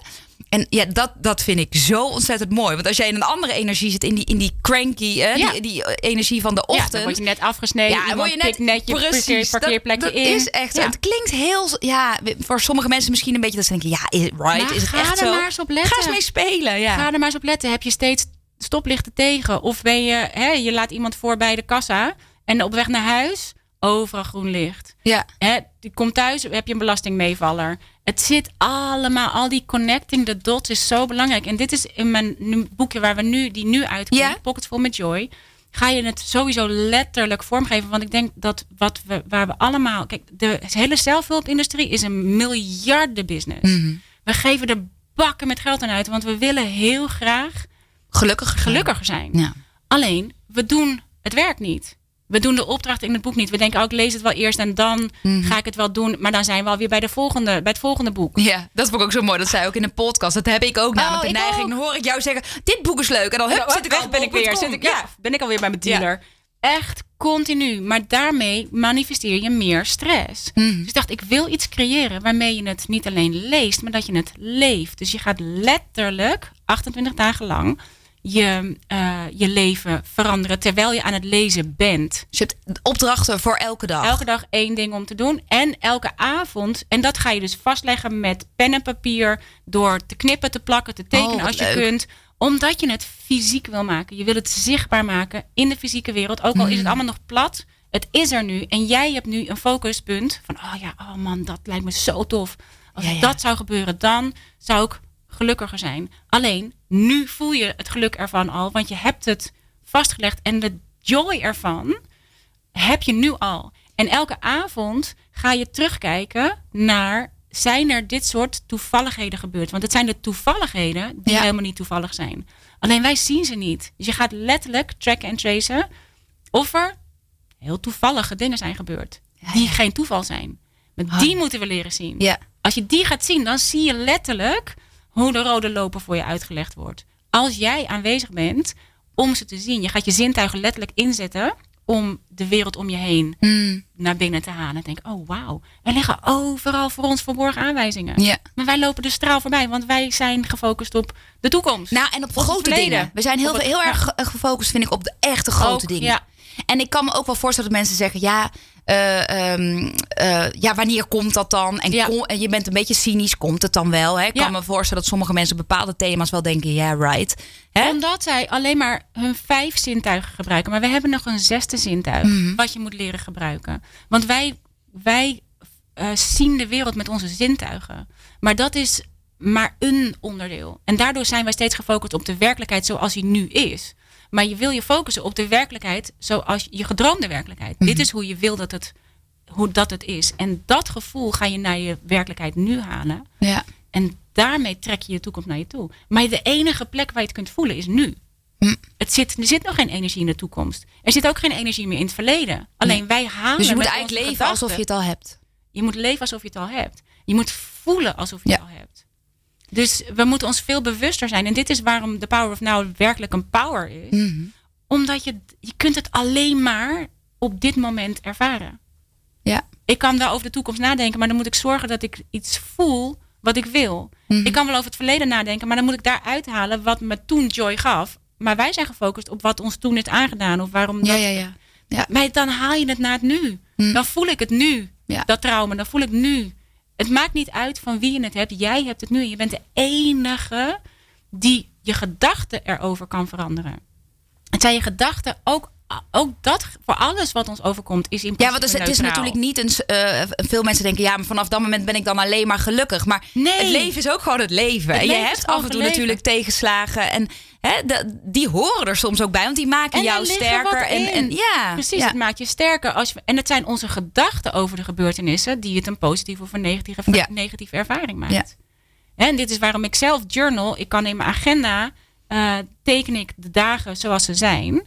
En ja, dat, dat vind ik zo ontzettend mooi. Want als jij in een andere energie zit, in die, in die cranky, hè, Ja. die, die eh, energie van de Ja, ochtend. dan word je net afgesneden. Ja, word je net, net je precies, parkeerplekje dat, dat in. is echt. Ja. Het klinkt heel, ja, voor sommige mensen misschien een beetje dat ze denken, ja, is, right, Maar is het ga echt er zo? maar eens op letten. Ga eens mee spelen, ja. Ga er maar eens op letten. Heb je steeds stoplichten tegen? Of ben je, hè, je laat iemand voor bij de kassa en op weg naar huis, overal groen licht. ja. Hè, die komt thuis, heb je een belastingmeevaller. Het zit allemaal, al die connecting the dots is zo belangrijk. En dit is in mijn nu- boekje waar we nu, die nu uitkomt, Ja. Pockets Full met Joy. Ga je het sowieso letterlijk vormgeven. Want ik denk dat wat we, waar we allemaal. Kijk, de hele zelfhulpindustrie is een miljardenbusiness. Mhm. We geven er bakken met geld aan uit. Want we willen heel graag Gelukkig. gelukkiger zijn. Ja. Alleen, we doen het werk niet. We doen de opdracht in het boek niet. We denken, oh, ik lees het wel eerst en dan Mhm. ga ik het wel doen. Maar dan zijn we alweer bij, de volgende, bij het volgende boek. Ja, dat vond ik ook zo mooi. Dat zei ook in een podcast. Dat heb ik ook namelijk Oh, de neiging. ook. Dan hoor ik jou zeggen, dit boek is leuk. En dan hup, Ja, zit ik weg ben ik weer. Zit ik, ja, ben ik alweer bij mijn Ja. dealer. Echt continu. Maar daarmee manifesteer je meer stress. Mhm. Dus ik dacht, ik wil iets creëren waarmee je het niet alleen leest, maar dat je het leeft. Dus je gaat letterlijk 28 dagen lang je, eh, je leven veranderen terwijl je aan het lezen bent. Dus je hebt opdrachten voor elke dag. Elke dag één ding om te doen. En elke avond. En dat ga je dus vastleggen met pen en papier. Door te knippen, te plakken, te tekenen Oh, als je leuk. kunt. Omdat je het fysiek wil maken. Je wil het zichtbaar maken in de fysieke wereld. Ook al is Mm. het allemaal nog plat Het is er nu. En jij hebt nu een focuspunt van, oh ja, oh man, dat lijkt me zo tof. Als Ja, ja. dat zou gebeuren, dan zou ik gelukkiger zijn. Alleen, nu voel je het geluk ervan al, want je hebt het vastgelegd. En de joy ervan heb je nu al. En elke avond ga je terugkijken naar, zijn er dit soort toevalligheden gebeurd? Want het zijn de toevalligheden die Ja. helemaal niet toevallig zijn. Alleen wij zien ze niet. Dus je gaat letterlijk tracken en tracen of er heel toevallige dingen zijn gebeurd. die geen toeval zijn. Maar die moeten we leren zien. Als je die gaat zien, dan zie je letterlijk hoe de rode loper voor je uitgelegd wordt. Als jij aanwezig bent om ze te zien. Je gaat je zintuigen letterlijk inzetten om de wereld om je heen Mm. naar binnen te halen. En denk, oh wauw, er liggen overal voor ons verborgen aanwijzingen. Ja. Maar wij lopen de straal voorbij, want wij zijn gefocust op de toekomst. Nou, en op grote dingen. We zijn heel, het- heel erg ge- gefocust, vind ik, op de echte grote Ook, dingen. ja. En ik kan me ook wel voorstellen dat mensen zeggen: ja, eh, ehm, eh, ja wanneer komt dat dan? En, Ja. kom- en je bent een beetje cynisch, komt het dan wel? Hè? Ik Ja. kan me voorstellen dat sommige mensen bepaalde thema's wel denken: ja, right. Hè? Omdat zij alleen maar hun vijf zintuigen gebruiken. Maar we hebben nog een zesde zintuig. Mhm. Wat je moet leren gebruiken. Want wij, wij eh, zien de wereld met onze zintuigen. Maar dat is maar een onderdeel. En daardoor zijn wij steeds gefocust op de werkelijkheid zoals die nu is. Maar je wil je focussen op de werkelijkheid zoals je gedroomde werkelijkheid. Dit is hoe je wil dat het, hoe dat het is. En dat gevoel ga je naar je werkelijkheid nu halen. Ja. En daarmee trek je je toekomst naar je toe. Maar de enige plek waar je het kunt voelen is nu. Hm. Het zit, er zit nog geen energie in de toekomst. Er zit ook geen energie meer in het verleden. Alleen wij halen. Dus je moet eigenlijk leven gedachten- alsof je het al hebt. Je moet leven alsof je het al hebt. Je moet voelen alsof je Ja. het al hebt. Dus we moeten ons veel bewuster zijn. En dit is waarom de Power of Now werkelijk een power is. Mhm. Omdat je, je kunt het alleen maar op dit moment ervaren. Ja. Ik kan wel over de toekomst nadenken, maar dan moet ik zorgen dat ik iets voel wat ik wil. Mhm. Ik kan wel over het verleden nadenken, maar dan moet ik daar uithalen wat me toen joy gaf. Maar wij zijn gefocust op wat ons toen is aangedaan. Of waarom Ja, dat- ja, ja. ja. Maar dan haal je het naar het nu. Mm. Dan voel ik het nu. Ja. Dat trauma, dan voel ik nu. Het maakt niet uit van wie je het hebt. Jij hebt het nu. En je bent de enige die je gedachten erover kan veranderen. Het zijn je gedachten ook, ook dat voor alles wat ons overkomt is in Ja, want principe het is, het is neutraal. natuurlijk niet een. eh, veel mensen denken, ja, maar vanaf dat moment ben ik dan alleen maar gelukkig. Maar Nee. het leven is ook gewoon het leven. Het en je hebt af en toe natuurlijk tegenslagen. En hè, de- die horen er soms ook bij, want die maken En jou er sterker. En, en ja, Precies, ja. het maakt je sterker. Als je, en het zijn onze gedachten over de gebeurtenissen die het een positieve of een negatieve, Ja. negatieve ervaring maakt. Ja. En dit is waarom ik zelf journal. Ik kan in mijn agenda eh, teken ik de dagen zoals ze zijn.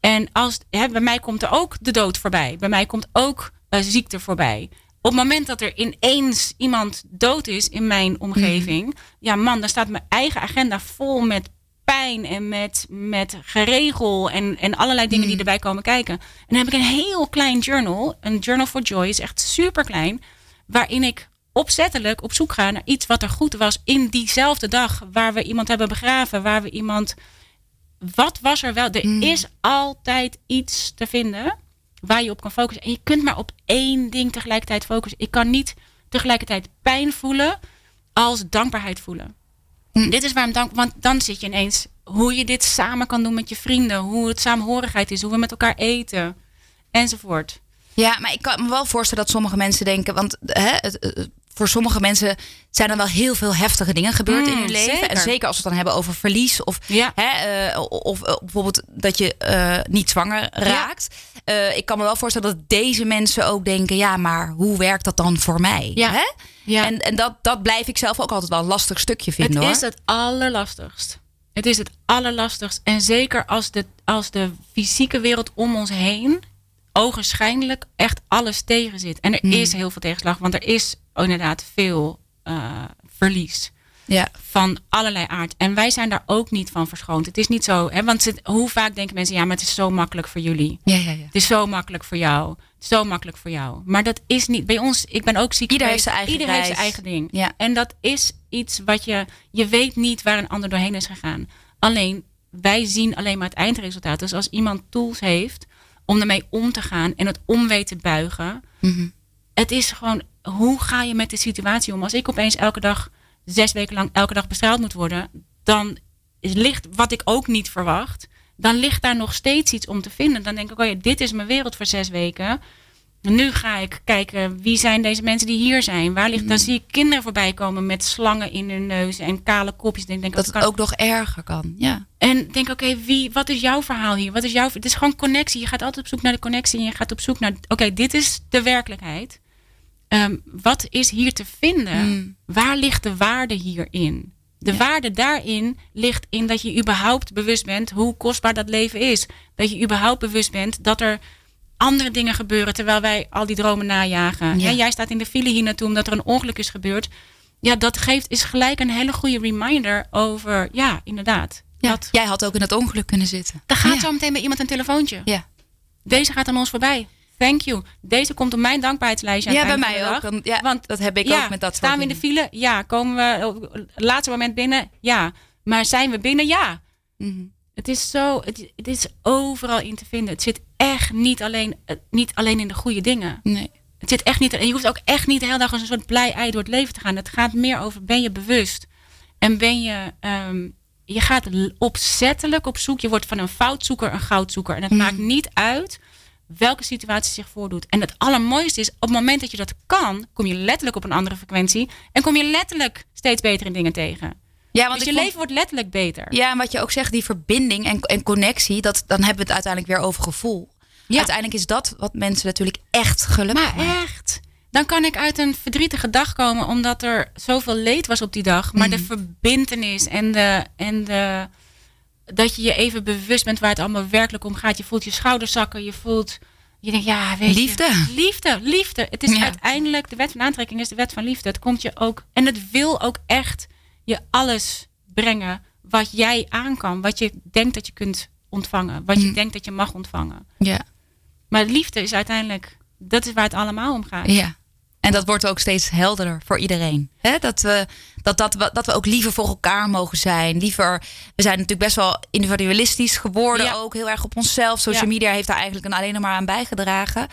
En als, hè, bij mij komt er ook de dood voorbij. Bij mij komt ook eh, ziekte voorbij. Op het moment dat er ineens iemand dood is in mijn omgeving, ja man, dan staat mijn eigen agenda vol met pijn en met, met geregel en, en allerlei dingen die erbij komen kijken. En dan heb ik een heel klein journal, een journal for joy, is echt super klein, waarin ik opzettelijk op zoek ga naar iets wat er goed was in diezelfde dag, waar we iemand hebben begraven, waar we iemand. Wat was er wel? Er is altijd iets te vinden waar je op kan focussen. En je kunt maar op één ding tegelijkertijd focussen. Ik kan niet tegelijkertijd pijn voelen als dankbaarheid voelen. Dit is waarom dank, want dan zit je ineens hoe je dit samen kan doen met je vrienden, hoe het saamhorigheid is, hoe we met elkaar eten, enzovoort. Ja, maar ik kan me wel voorstellen dat sommige mensen denken, want hè, het, eh, voor sommige mensen zijn er wel heel veel heftige dingen gebeurd in Mm, hun leven. zeker. En zeker als we het dan hebben over verlies of, Ja. hè, eh, of eh, bijvoorbeeld dat je eh, niet zwanger raakt. Ik kan me wel voorstellen dat deze mensen ook denken, ja, maar hoe werkt dat dan voor mij? Ja. Hè? Ja. En, en dat, dat blijf ik zelf ook altijd wel een lastig stukje vinden het hoor. is het allerlastigst. Het is het allerlastigst. En zeker als de, als de fysieke wereld om ons heen ogenschijnlijk echt alles tegen zit. En er Hmm. is heel veel tegenslag, want er is inderdaad veel eh, verlies. ja. van allerlei aard. En wij zijn daar ook niet van verschoond. Het is niet zo, hè, want het- hoe vaak denken mensen, ja, maar het is zo makkelijk voor jullie. Ja, ja, ja. Het is zo makkelijk voor jou. Het is zo makkelijk voor jou. Maar dat is niet bij ons. Ik ben ook ziek. Ieder geweest. heeft zijn eigen Ieder heeft zijn eigen ding. Ja. En dat is iets wat je. Je weet niet waar een ander doorheen is gegaan. Alleen wij zien alleen maar het eindresultaat. Dus als iemand tools heeft om ermee om te gaan en het om weet te buigen. Mhm. Het is gewoon, hoe ga je met de situatie om? Als ik opeens elke dag, zes weken lang, elke dag bestraald moet worden, dan is ligt wat ik ook niet verwacht. dan ligt daar nog steeds iets om te vinden. Dan denk ik, oh ja, dit is mijn wereld voor zes weken. Nu ga ik kijken, wie zijn deze mensen die hier zijn? Waar ligt, Dan Mm. zie ik kinderen voorbij komen met slangen in hun neus en kale kopjes. Ik denk, Dat kan- het ook nog erger kan. Ja. en denk, oké, wie, wat is jouw verhaal hier? Wat is jouw, het is gewoon connectie. Je gaat altijd op zoek naar de connectie en je gaat op zoek naar, oké, dit is de werkelijkheid. Ehm, wat is hier te vinden? Mm. Waar ligt de waarde hierin? De Ja. waarde daarin ligt in dat je überhaupt bewust bent hoe kostbaar dat leven is. Dat je überhaupt bewust bent dat er andere dingen gebeuren terwijl wij al die dromen najagen. Ja. Jij staat in de file hier naartoe omdat er een ongeluk is gebeurd. Ja, dat geeft is gelijk een hele goede reminder over, ja, inderdaad. Ja. Dat, Jij had ook in dat ongeluk kunnen zitten. er gaat ja. zo meteen bij iemand een telefoontje. Ja, Deze gaat aan ons voorbij. Thank you. Deze komt op mijn dankbaarheidslijstje. ja bij mij ook. dag. Ja, Want dat heb ik ja, ook met dat staan we in de file? Ja. Komen we op het laatste moment binnen? Ja. Maar zijn we binnen? Ja. Mhm. Het is zo, het, het is overal in te vinden. Het zit echt niet alleen, eh, niet alleen in de goede dingen. Nee. Het zit echt niet, en je hoeft ook echt niet de hele dag als een soort blij ei door het leven te gaan. Het gaat meer over, ben je bewust? En ben je, ehm, je gaat opzettelijk op zoek. Je wordt van een foutzoeker een goudzoeker. En het maakt niet uit welke situatie zich voordoet. En het allermooiste is, op het moment dat je dat kan, kom je letterlijk op een andere frequentie. En kom je letterlijk steeds betere dingen tegen. Ja, want dus je vond- leven wordt letterlijk beter. Ja, en wat je ook zegt, die verbinding en, en connectie, dat, dan hebben we het uiteindelijk weer over gevoel. Ja. Uiteindelijk is dat wat mensen natuurlijk echt gelukkig Maar maakt. echt. Dan kan ik uit een verdrietige dag komen omdat er zoveel leed was op die dag. Maar de Mhm. verbintenis en, de, en de, dat je je even bewust bent waar het allemaal werkelijk om gaat. Je voelt je schouders zakken. Je voelt, je denkt, ja, weet je, Liefde. liefde, liefde. Het is Ja. uiteindelijk, de wet van aantrekking is de wet van liefde. Het komt je ook, en het wil ook echt je alles brengen wat jij aan kan. Wat je denkt dat je kunt ontvangen. Wat je Mhm. denkt dat je mag ontvangen. Ja. Maar liefde is uiteindelijk, dat is waar het allemaal om gaat. ja. En dat wordt ook steeds helderder voor iedereen. Hè? Dat, we, dat, dat, we, dat we ook liever voor elkaar mogen zijn. Liever, we zijn natuurlijk best wel individualistisch geworden. Ja. Ook heel erg op onszelf. Social Ja. media heeft daar eigenlijk een alleen maar aan bijgedragen.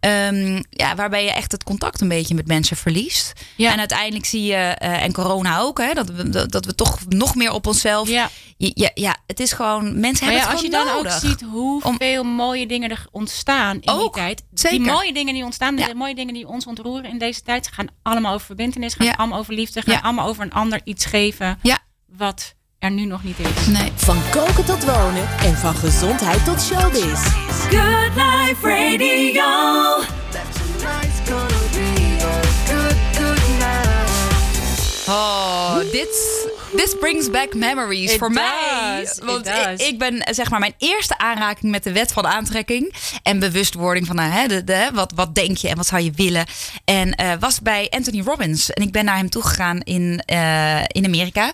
Ehm, ja, waarbij je echt het contact een beetje met mensen verliest. Ja. En uiteindelijk zie je, eh, en corona ook, hè, dat, we, dat, dat we toch nog meer op onszelf. Ja. Ja, ja, het is gewoon, mensen Maar ja, hebben als het je gewoon dan nodig. ook ziet hoeveel mooie dingen er ontstaan in Ook, die tijd. zeker. Die mooie dingen die ontstaan, de mooie dingen die ons ontroeren in deze tijd, gaan allemaal over verbindenis, gaan Ja. Allemaal over liefde, gaan Ja. allemaal over een ander iets geven Ja. wat er nu nog niet is. Nee. Van koken tot wonen en van gezondheid tot showbiz. Good Life Radio. This brings back memories voor mij. Want ik, ik ben zeg maar mijn eerste aanraking met de wet van aantrekking en bewustwording van nou, hè, de, de, wat, wat denk je en wat zou je willen. En eh, was bij Anthony Robbins en ik ben naar hem toegegaan in, eh, in Amerika.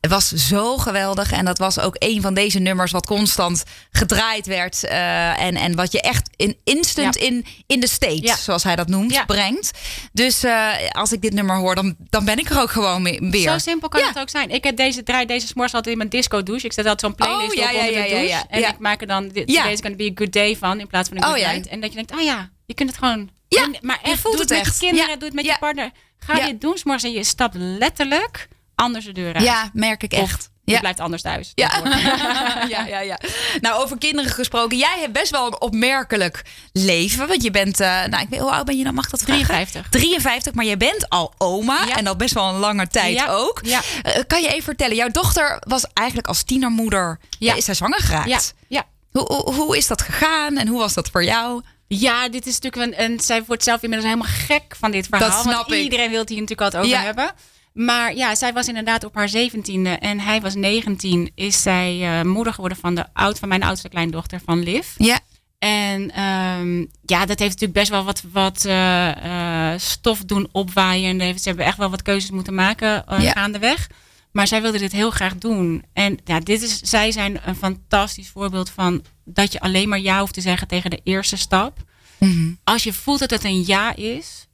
Het was zo geweldig en dat was ook een van deze nummers wat constant gedraaid werd eh, en, en wat je echt in instant Ja. in, in de state, Ja. zoals hij dat noemt, Ja. brengt. Dus eh, als ik dit nummer hoor, dan, dan ben ik er ook gewoon mee- weer. Zo simpel kan het ook zijn. Ik heb deze, draai deze s'morgens altijd in mijn disco douche. Ik zet altijd zo'n playlist Oh, ja, op onder ja, de douche. En ik maak er dan, today's gonna be a good day van, in plaats van een Oh, good ja. night. En dat je denkt, oh ja, je kunt het gewoon... Ja, En- maar je echt, voelt doe het het, met echt. je kinderen, doe het met je partner. Ga dit doen s'morgens en je stapt letterlijk anders de deur uit. Ja, merk ik Of echt. Je Ja. blijft anders thuis. Ja. Ja, ja, ja. Nou, over kinderen gesproken. Jij hebt best wel een opmerkelijk leven. Want je bent, eh, nou, ik weet, hoe oud ben je dan? Mag dat vragen? 53. 53, maar je bent al oma. Ja. En al best wel een lange tijd ook. ja. Eh, kan je even vertellen, jouw dochter was eigenlijk als tienermoeder... Ja. is zij zwanger geraakt. Ja, ja. Hoe, hoe, hoe is dat gegaan en hoe was dat voor jou? Ja, dit is natuurlijk een. En zij wordt zelf inmiddels helemaal gek van dit verhaal. Dat snap want ik. iedereen wil het hier natuurlijk altijd over Ja. hebben. Maar ja, zij was inderdaad op haar zeventiende en hij was 19. Is zij eh, moeder geworden van, de oud, van mijn oudste kleindochter, van Liv. Ja. En ehm, ja, dat heeft natuurlijk best wel wat, wat eh, eh, stof doen opwaaien. Ze hebben echt wel wat keuzes moeten maken eh, Ja. gaandeweg. Maar zij wilde dit heel graag doen. En ja, dit is, zij zijn een fantastisch voorbeeld van dat je alleen maar ja hoeft te zeggen tegen de eerste stap. Mhm. Als je voelt dat het een ja is,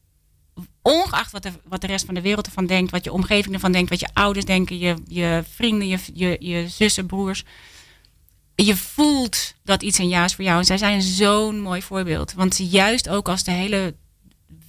ongeacht wat de, wat de rest van de wereld ervan denkt, wat je omgeving ervan denkt, wat je ouders denken, je, je vrienden, je, je, je zussen, broers. Je voelt dat iets een ja is voor jou. En zij zijn zo'n mooi voorbeeld. Want juist ook als de hele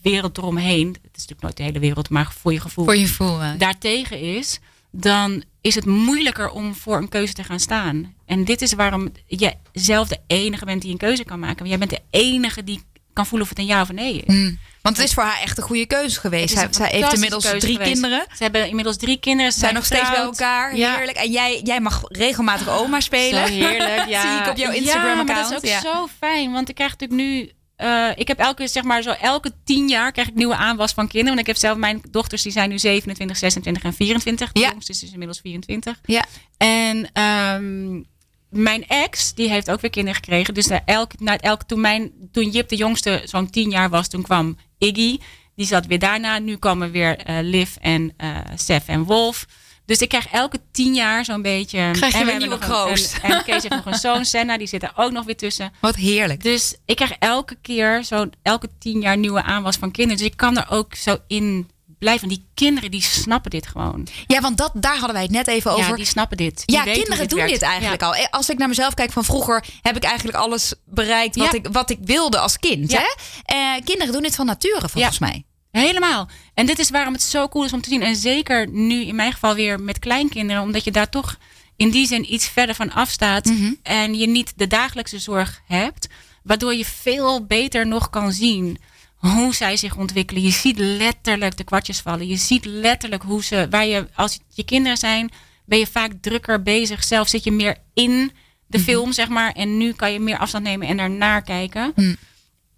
wereld eromheen, het is natuurlijk nooit de hele wereld, maar voor je gevoel, Voor je gevoel. daartegen is, dan is het moeilijker om voor een keuze te gaan staan. En dit is waarom jij zelf de enige bent die een keuze kan maken. Want jij bent de enige die kan voelen of het een ja of een nee is. Mm. Want het is voor haar echt een goede keuze geweest. Zij, heeft inmiddels drie geweest. kinderen. Ze hebben inmiddels drie kinderen. Ze zijn nog steeds bij elkaar. Ja. Heerlijk. En jij, jij mag regelmatig oma spelen. Zo heerlijk, ja. Zie ik op jouw Ja, Instagram-account. maar dat is ook Ja. zo fijn. Want ik krijg natuurlijk nu... eh, ik heb elke, zeg maar, zo elke tien jaar krijg ik nieuwe aanwas van kinderen. Want ik heb zelf mijn dochters, die zijn nu 27, 26 en 24. De Ja. jongste is dus inmiddels 24. Ja. En ehm, mijn ex, die heeft ook weer kinderen gekregen. Dus na elk, na elk, toen, mijn, toen Jip de jongste zo'n tien jaar was, toen kwam Iggy. Die zat weer daarna. Nu komen weer eh, Liv en eh Sef en Wolf. Dus ik krijg elke tien jaar zo'n beetje... Krijg je en weer we nieuwe een- kroost. En, en Kees heeft nog een zoon, Senna. Die zit er ook nog weer tussen. Wat heerlijk. Dus ik krijg elke keer zo elke tien jaar nieuwe aanwas van kinderen. Dus ik kan er ook zo in blijven. Die kinderen die snappen dit gewoon. Ja, want dat, daar hadden wij het net even over. Ja, die snappen dit. Die Ja, kinderen doen werkt. dit eigenlijk Ja. al. Als ik naar mezelf kijk van vroeger, heb ik eigenlijk alles bereikt wat, Ja. ik, wat ik wilde als kind. Ja. Hè? Eh, kinderen doen dit van nature, volgens mij. Helemaal. En dit is waarom het zo cool is om te zien. En zeker nu in mijn geval weer met kleinkinderen. Omdat je daar toch in die zin iets verder van afstaat. Mhm. En je niet de dagelijkse zorg hebt. Waardoor je veel beter nog kan zien hoe zij zich ontwikkelen. Je ziet letterlijk de kwartjes vallen. Je ziet letterlijk hoe ze, waar je, als het je kinderen zijn, ben je vaak drukker bezig. Zelf zit je meer in de Mhm. film, zeg maar. En nu kan je meer afstand nemen en daarnaar kijken. Mm.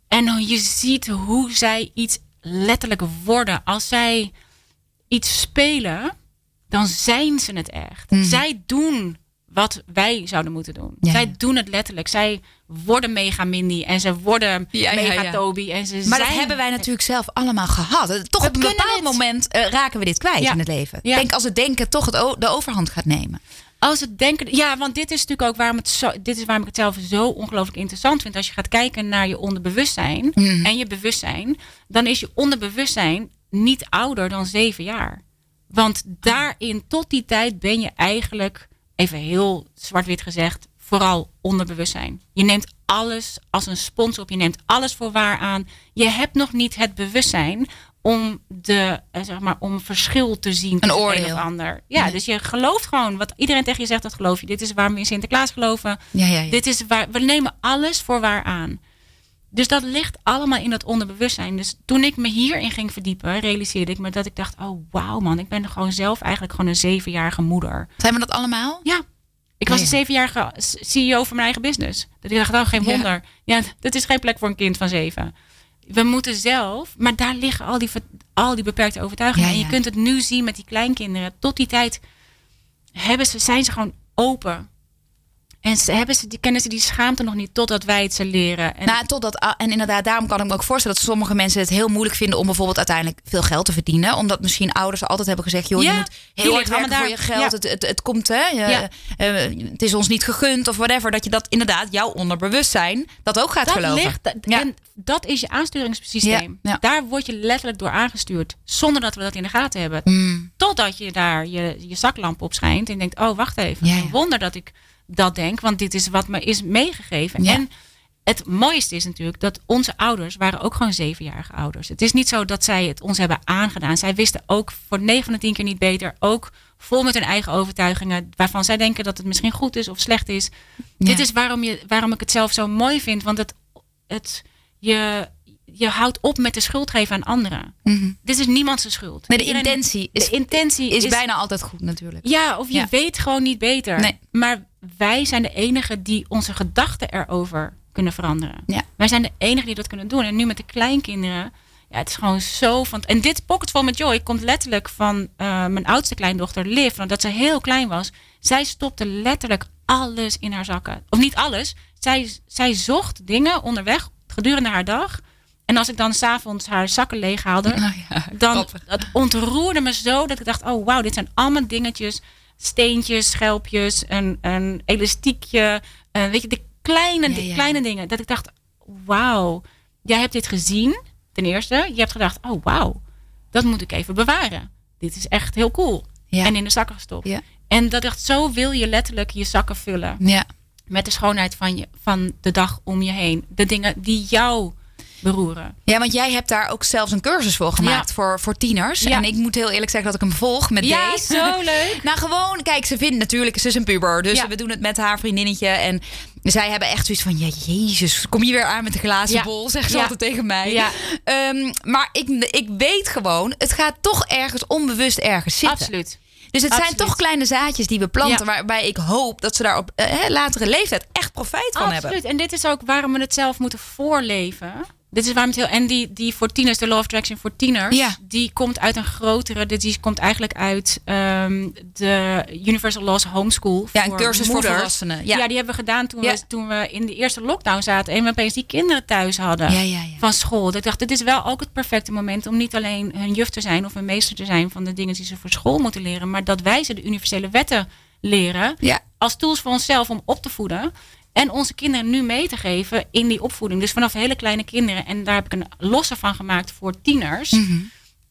En je ziet hoe zij iets letterlijk worden. Als zij iets spelen, dan zijn ze het echt. Mhm. Zij doen wat wij zouden moeten doen. Ja, zij ja. doen het letterlijk. Zij worden mega Mindy en ze worden Ja, mega ja. Toby. En ze Maar dat hebben wij natuurlijk zelf allemaal gehad. Eh, Toch We op een bepaald het. moment eh, raken we dit kwijt Ja. in het leven. Ik Ja. denk als het denken toch het de overhand gaat nemen. Als het denken, ja, want dit is natuurlijk ook waarom het zo, dit is waarom ik het zelf zo ongelooflijk interessant vind. Als je gaat kijken naar je onderbewustzijn Mhm. en je bewustzijn, dan is je onderbewustzijn niet ouder dan zeven jaar. Want daarin, tot die tijd, ben je eigenlijk, even heel zwart-wit gezegd, vooral onderbewustzijn. Je neemt alles als een spons op, je neemt alles voor waar aan. Je hebt nog niet het bewustzijn om, de, eh, zeg maar, om verschil te zien tussen een of ander. Ja, dus je gelooft gewoon wat iedereen tegen je zegt, dat geloof je. Dit is waarom we in Sinterklaas geloven. Ja, ja, ja. Dit is waar, we nemen alles voor waar aan. Dus dat ligt allemaal in dat onderbewustzijn. Dus toen ik me hierin ging verdiepen, realiseerde ik me dat ik dacht: oh wauw man, ik ben gewoon zelf eigenlijk gewoon een zevenjarige moeder. Zijn we dat allemaal? Ja, ik was Ja, een ja. zevenjarige CEO van mijn eigen business. Dat ik dacht: oh, geen Ja. wonder. Ja, dat is geen plek voor een kind van zeven. We moeten zelf, maar daar liggen al die, al die beperkte overtuigingen. Ja, En je ja. kunt het nu zien met die kleinkinderen. Tot die tijd hebben ze, zijn ze gewoon open. En ze, hebben ze, die, kennen ze die schaamte nog niet totdat wij het ze leren. En Nou, totdat, ah, en inderdaad, daarom kan ik me ook voorstellen dat sommige mensen het heel moeilijk vinden om bijvoorbeeld uiteindelijk veel geld te verdienen. Omdat misschien ouders altijd hebben gezegd, joh, Ja, je moet heel hard werken voor je geld. Ja. Het, het, het komt, hè. eh, het is ons niet gegund of whatever. Dat je dat inderdaad, jouw onderbewustzijn, dat ook gaat dat geloven. ligt, en dat is je aansturingssysteem. Daar word je letterlijk door aangestuurd. Zonder dat we dat in de gaten hebben. Mm. Totdat je daar je, je zaklamp op schijnt. En denkt, oh wacht even. Wonder dat ik dat denk. Want dit is wat me is meegegeven. Ja. En het mooiste is natuurlijk dat onze ouders waren ook gewoon zevenjarige ouders. Het is niet zo dat zij het ons hebben aangedaan. Zij wisten ook voor 9 van de 10 keer niet beter. Ook vol met hun eigen overtuigingen. Waarvan zij denken dat het misschien goed is of slecht is. Ja. Dit is waarom, je, waarom ik het zelf zo mooi vind. Want het, het, je, je houdt op met de schuld geven aan anderen. Mhm. Dit is niemands schuld. Nee, de Iedereen- intentie is, de intentie is, bijna altijd goed natuurlijk. Ja, of je Ja. weet gewoon niet beter. Nee. Maar wij zijn de enigen die onze gedachten erover kunnen veranderen. Ja. Wij zijn de enigen die dat kunnen doen. En nu met de kleinkinderen. Ja, het is gewoon zo van. En dit Pocket met Joy komt letterlijk van eh, mijn oudste kleindochter Liv. Want dat ze heel klein was. Zij stopte letterlijk alles in haar zakken. Of niet alles. Zij, zij zocht dingen onderweg gedurende haar dag. En als ik dan s'avonds haar zakken leeg haalde, Oh ja, dan het ontroerde me zo dat ik dacht: oh wauw, dit zijn allemaal dingetjes, steentjes, schelpjes, een, een elastiekje, eh, weet je, de kleine, Ja, de ja. kleine dingen. Dat ik dacht: wauw, jij hebt dit gezien. Ten eerste, je hebt gedacht: oh wauw, dat moet ik even bewaren. Dit is echt heel cool. En in de zakken gestopt. En dat dacht, zo wil je letterlijk je zakken vullen Ja. met de schoonheid van, je, van de dag om je heen. De dingen die jou beroeren. Ja, want jij hebt daar ook zelfs een cursus voor gemaakt Ja. voor, voor tieners. Ja. En ik moet heel eerlijk zeggen dat ik hem volg met Ja, deze. zo leuk. Nou, gewoon, kijk, ze vindt natuurlijk, ze is een puber. Dus Ja. we doen het met haar vriendinnetje. En zij hebben echt zoiets van, ja, jezus, kom je weer aan met de glazen Ja. bol, zegt ze Ja. altijd tegen mij. Ja. Ehm, maar ik, ik weet gewoon, het gaat toch ergens onbewust ergens zitten. Absoluut. Dus het zijn Absoluut. toch kleine zaadjes die we planten, Ja. waarbij ik hoop dat ze daar op eh, latere leeftijd echt profijt van Absoluut. hebben. En dit is ook waarom we het zelf moeten voorleven. Dit is waarom het heel. En die, die voor tieners, de Law of Attraction voor tieners, Ja. die komt uit een grotere. Die komt eigenlijk uit ehm, de Universal Laws Homeschool. Ja, een cursus voor volwassenen. Ja. Ja. die hebben we gedaan toen, Ja. we, toen we in de eerste lockdown zaten en we opeens die kinderen thuis hadden van school. Dat ik dacht, dit is wel ook het perfecte moment om niet alleen hun juf te zijn of een meester te zijn van de dingen die ze voor school moeten leren, maar dat wij ze de universele wetten leren als tools voor onszelf om op te voeden. En onze kinderen nu mee te geven in die opvoeding. Dus vanaf hele kleine kinderen. En daar heb ik een losse van gemaakt voor tieners.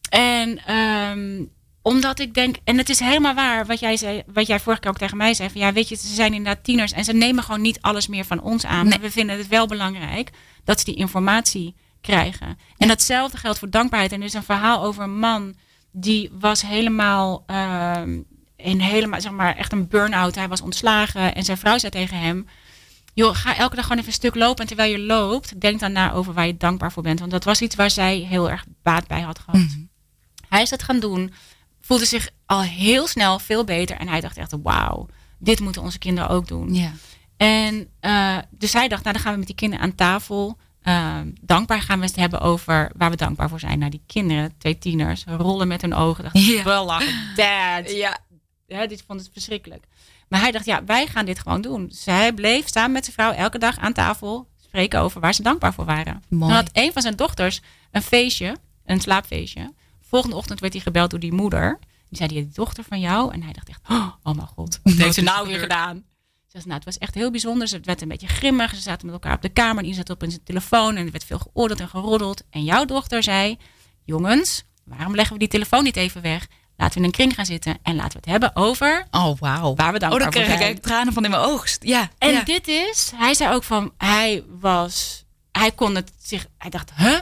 En ehm, omdat ik denk, en het is helemaal waar wat jij zei, wat jij vorige keer ook tegen mij zei. Van ja, weet je, ze zijn inderdaad tieners en ze nemen gewoon niet alles meer van ons aan. Maar we vinden het wel belangrijk dat ze die informatie krijgen. En datzelfde geldt voor dankbaarheid. En er is een verhaal over een man die was helemaal ehm, in helemaal, zeg maar, echt een burn-out. Hij was ontslagen en zijn vrouw zei tegen hem. Joh, ga elke dag gewoon even een stuk lopen. En terwijl je loopt, denk dan na over waar je dankbaar voor bent. Want dat was iets waar zij heel erg baat bij had gehad. Hij is dat gaan doen. Voelde zich al heel snel veel beter. En hij dacht echt, wauw, dit moeten onze kinderen ook doen. Ja. En eh, dus hij dacht, nou dan gaan we met die kinderen aan tafel. Ehm, dankbaar gaan we het hebben over waar we dankbaar voor zijn. Nou, die kinderen, twee tieners, rollen met hun ogen. Dachten, Ja. wel lachen, dad. Ja. Hè, dit vond het verschrikkelijk. Maar hij dacht, ja, wij gaan dit gewoon doen. Dus hij bleef samen met zijn vrouw elke dag aan tafel spreken over waar ze dankbaar voor waren. Mooi. Dan had een van zijn dochters een feestje, een slaapfeestje. Volgende ochtend werd hij gebeld door die moeder. Die zei, die dochter van jou? En hij dacht echt, oh, oh mijn god, wat heeft ze nou weer gedaan? Ze zei, nou, het was echt heel bijzonder. Ze werd een beetje grimmig. Ze zaten met elkaar op de kamer. En die zat op in zijn telefoon. En er werd veel geoordeeld en geroddeld. En jouw dochter zei, jongens, waarom leggen we die telefoon niet even weg? Laten we in een kring gaan zitten. En laten we het hebben over Oh, wauw. waar we Oh, dankbaar dan krijg ik tranen van in mijn oogst. Ja. En ja. dit is, hij zei ook van, hij was, hij kon het zich, hij dacht, huh?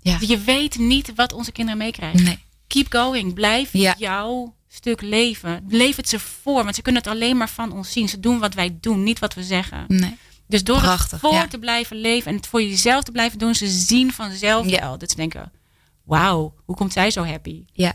Ja. Je weet niet wat onze kinderen meekrijgen. Nee. Keep going, blijf Ja. jouw stuk leven. Leef het ze voor, want ze kunnen het alleen maar van ons zien. Ze doen wat wij doen, niet wat we zeggen. Nee. Dus door Prachtig, het voor ja. te blijven leven en het voor jezelf te blijven doen, ze zien vanzelf Ja. wel. Dat ze denken, wauw, hoe komt zij zo happy? Ja.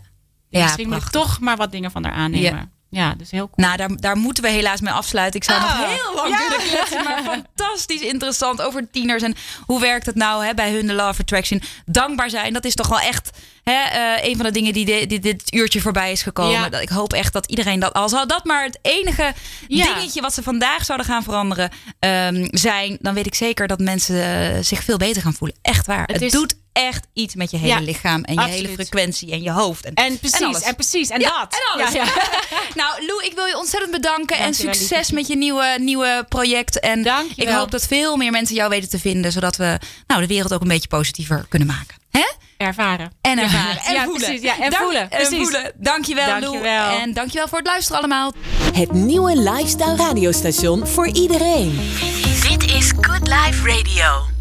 Ja, misschien moet ik prachtig. toch maar wat dingen van haar aannemen. Ja, dus heel cool. Nou, daar, daar moeten we helaas mee afsluiten. Ik zou nog heel lang ja. kunnen kletsen, maar fantastisch interessant over tieners. En hoe werkt het nou hè, bij hun, de Law of Attraction? Dankbaar zijn, dat is toch wel echt hè, eh, een van de dingen die, di- die dit uurtje voorbij is gekomen. Ja. Ik hoop echt dat iedereen dat, al zou dat maar het enige Ja. dingetje wat ze vandaag zouden gaan veranderen ehm, zijn, dan weet ik zeker dat mensen eh, zich veel beter gaan voelen. Echt waar. Het, Het is- doet echt iets met je hele Ja, lichaam en je hele frequentie en je hoofd. En, En precies, alles. en, precies, en Ja, dat. en alles. Ja, ja. nou, Lou, ik wil je ontzettend bedanken. En succes met je nieuwe, nieuwe project. En Dankjewel. ik hoop dat veel meer mensen jou weten te vinden. Zodat we nou, de wereld ook een beetje positiever kunnen maken. Hè? Ervaren. En ervaren. En Ja, voelen. precies. Ja, en Dank- voelen. En Precies. voelen. Dankjewel, Dankjewel. Lou. En dankjewel voor het luisteren allemaal. Het nieuwe lifestyle radiostation voor iedereen. Dit is Good Life Radio.